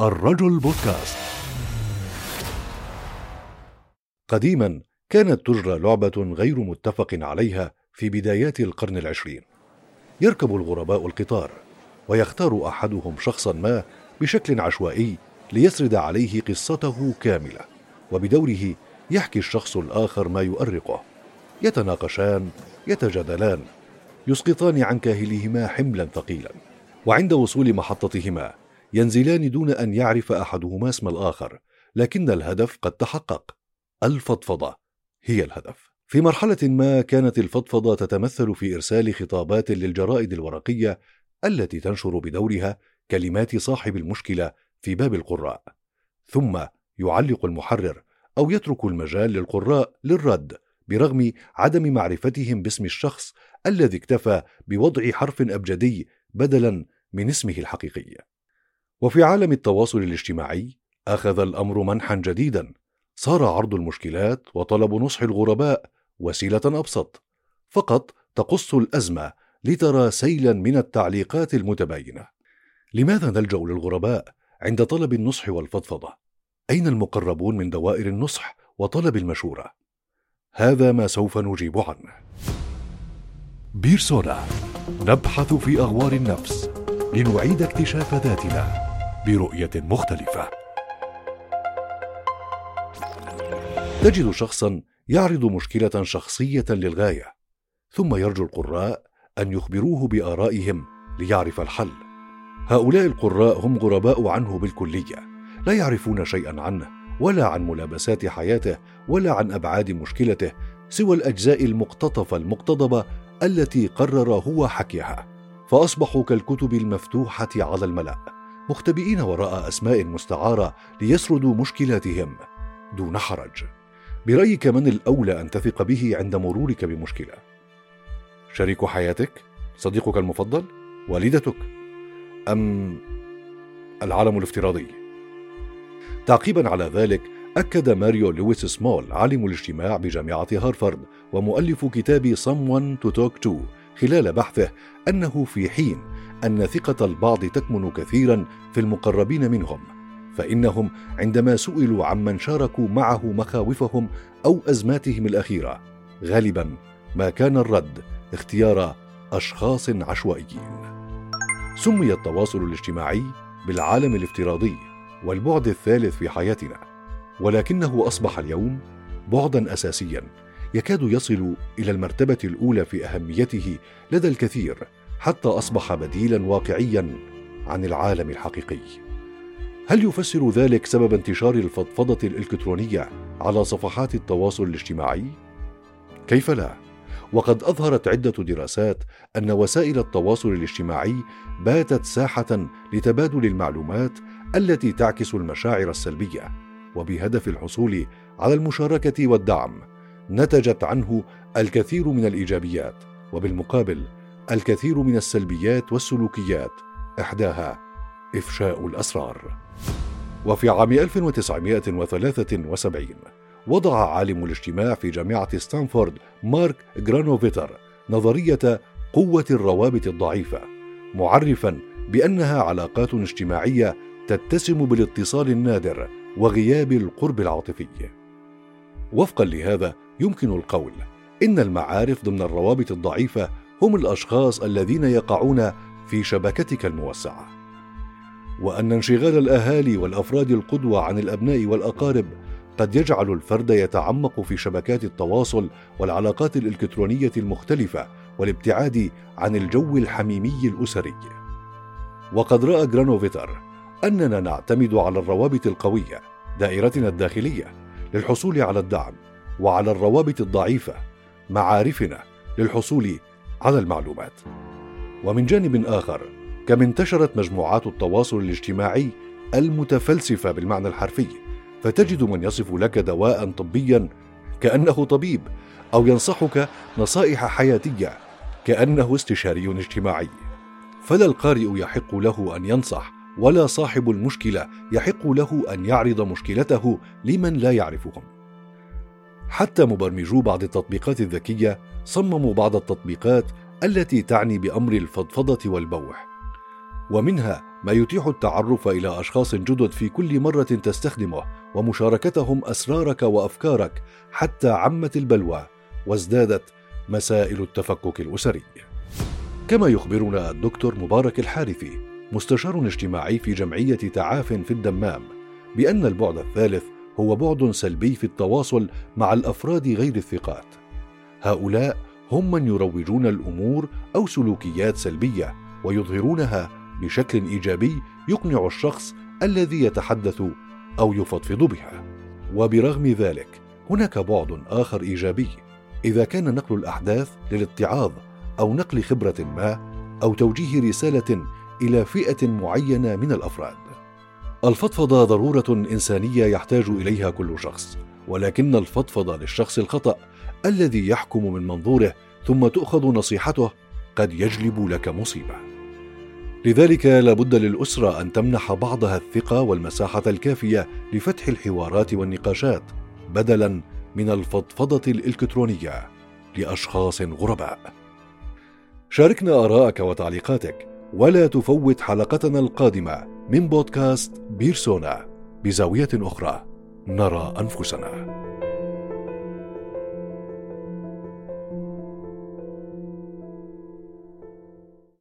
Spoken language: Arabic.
الرجل بودكاست. قديما كانت تجرى لعبة غير متفق عليها في بدايات القرن العشرين. يركب الغرباء القطار ويختار أحدهم شخصا ما بشكل عشوائي ليسرد عليه قصته كاملة وبدوره يحكي الشخص الآخر ما يؤرقه. يتناقشان يتجادلان يسقطان عن كاهلهما حملا ثقيلا. وعند وصول محطتهما ينزلان دون أن يعرف أحدهما اسم الآخر لكن الهدف قد تحقق. الفضفضة هي الهدف. في مرحلة ما كانت الفضفضة تتمثل في إرسال خطابات للجرائد الورقية التي تنشر بدورها كلمات صاحب المشكلة في باب القراء. ثم يعلق المحرر أو يترك المجال للقراء للرد برغم عدم معرفتهم باسم الشخص الذي اكتفى بوضع حرف أبجدي بدلا من اسمه الحقيقي. وفي عالم التواصل الاجتماعي أخذ الأمر منحا جديدا. صار عرض المشكلات وطلب نصح الغرباء وسيلة أبسط. فقط تقص الأزمة لترى سيلا من التعليقات المتباينة. لماذا نلجأ للغرباء عند طلب النصح والفضفضة؟ أين المقربون من دوائر النصح وطلب المشورة؟ هذا ما سوف نجيب عنه. بيرسونا نبحث في أغوار النفس لنعيد اكتشاف ذاتنا. برؤية مختلفة. تجد شخصا يعرض مشكلة شخصية للغاية ثم يرجو القراء أن يخبروه بآرائهم ليعرف الحل. هؤلاء القراء هم غرباء عنه بالكلية لا يعرفون شيئا عنه ولا عن ملابسات حياته ولا عن أبعاد مشكلته سوى الأجزاء المقتطفة المقتضبة التي قرر هو حكيها. فأصبحوا كالكتب المفتوحة على الملأ. مختبئين وراء أسماء مستعارة ليسردوا مشكلاتهم دون حرج. برأيك من الأولى أن تثق به عند مرورك بمشكلة؟ شريك حياتك؟ صديقك المفضل؟ والدتك؟ أم العالم الافتراضي؟ تعقيبا على ذلك أكد ماريو لويس سمول عالم الاجتماع بجامعة هارفارد ومؤلف كتاب Someone to Talk to خلال بحثه أنه في حين أن ثقة البعض تكمن كثيرا في المقربين منهم فإنهم عندما سئلوا عمن شاركوا معه مخاوفهم أو أزماتهم الأخيرة غالبا ما كان الرد اختيار أشخاص عشوائيين. سمي التواصل الاجتماعي بالعالم الافتراضي والبعد الثالث في حياتنا ولكنه أصبح اليوم بعدا اساسيا يكاد يصل إلى المرتبة الأولى في أهميته لدى الكثير حتى أصبح بديلا واقعيا عن العالم الحقيقي. هل يفسر ذلك سبب انتشار الفضفضة الإلكترونية على صفحات التواصل الاجتماعي؟ كيف لا؟ وقد أظهرت عدة دراسات أن وسائل التواصل الاجتماعي باتت ساحة لتبادل المعلومات التي تعكس المشاعر السلبية وبهدف الحصول على المشاركة والدعم نتجت عنه الكثير من الإيجابيات وبالمقابل الكثير من السلبيات والسلوكيات إحداها إفشاء الأسرار وفي عام 1973 وضع عالم الاجتماع في جامعة ستانفورد مارك جرانوفيتر نظرية قوة الروابط الضعيفة معرفا بأنها علاقات اجتماعية تتسم بالاتصال النادر وغياب القرب العاطفي. وفقا لهذا يمكن القول إن المعارف ضمن الروابط الضعيفة هم الأشخاص الذين يقعون في شبكتك الموسعة. وأن انشغال الأهالي والأفراد القدوة عن الأبناء والأقارب قد يجعل الفرد يتعمق في شبكات التواصل والعلاقات الإلكترونية المختلفة والابتعاد عن الجو الحميمي الأسري وقد رأى جرانوفيتر أننا نعتمد على الروابط القوية دائرتنا الداخلية للحصول على الدعم وعلى الروابط الضعيفة معارفنا للحصول على المعلومات. ومن جانب آخر كم انتشرت مجموعات التواصل الاجتماعي المتفلسفة بالمعنى الحرفي فتجد من يصف لك دواء طبيا كأنه طبيب أو ينصحك نصائح حياتية كأنه استشاري اجتماعي. فلا القارئ يحق له أن ينصح ولا صاحب المشكلة يحق له أن يعرض مشكلته لمن لا يعرفهم. حتى مبرمجو بعض التطبيقات الذكية صمموا بعض التطبيقات التي تعني بأمر الفضفضة والبوح. ومنها ما يتيح التعرف إلى أشخاص جدد في كل مرة تستخدمه ومشاركتهم أسرارك وأفكارك حتى عمت البلوى وازدادت مسائل التفكك الأسري. كما يخبرنا الدكتور مبارك الحارثي مستشار اجتماعي في جمعية تعاف في الدمام بأن البعد الثالث هو بعد سلبي في التواصل مع الأفراد غير الثقات. هؤلاء هم من يروجون الأمور أو سلوكيات سلبية ويظهرونها بشكل إيجابي يقنع الشخص الذي يتحدث أو يفضفض بها. وبرغم ذلك هناك بعد آخر إيجابي. إذا كان نقل الأحداث للاتعاظ أو نقل خبرة ما أو توجيه رسالة إلى فئة معينة من الأفراد. الفضفضه ضرورة إنسانية يحتاج إليها كل شخص ولكن الفضفضه للشخص الخطأ الذي يحكم من منظوره ثم تؤخذ نصيحته قد يجلب لك مصيبة. لذلك لابد للأسرة أن تمنح بعضها الثقة والمساحة الكافية لفتح الحوارات والنقاشات بدلا من الفضفضة الإلكترونية لأشخاص غرباء. شاركنا ارائك وتعليقاتك ولا تفوت حلقتنا القادمة من بودكاست بيرسونا بزاوية أخرى. نرى أنفسنا.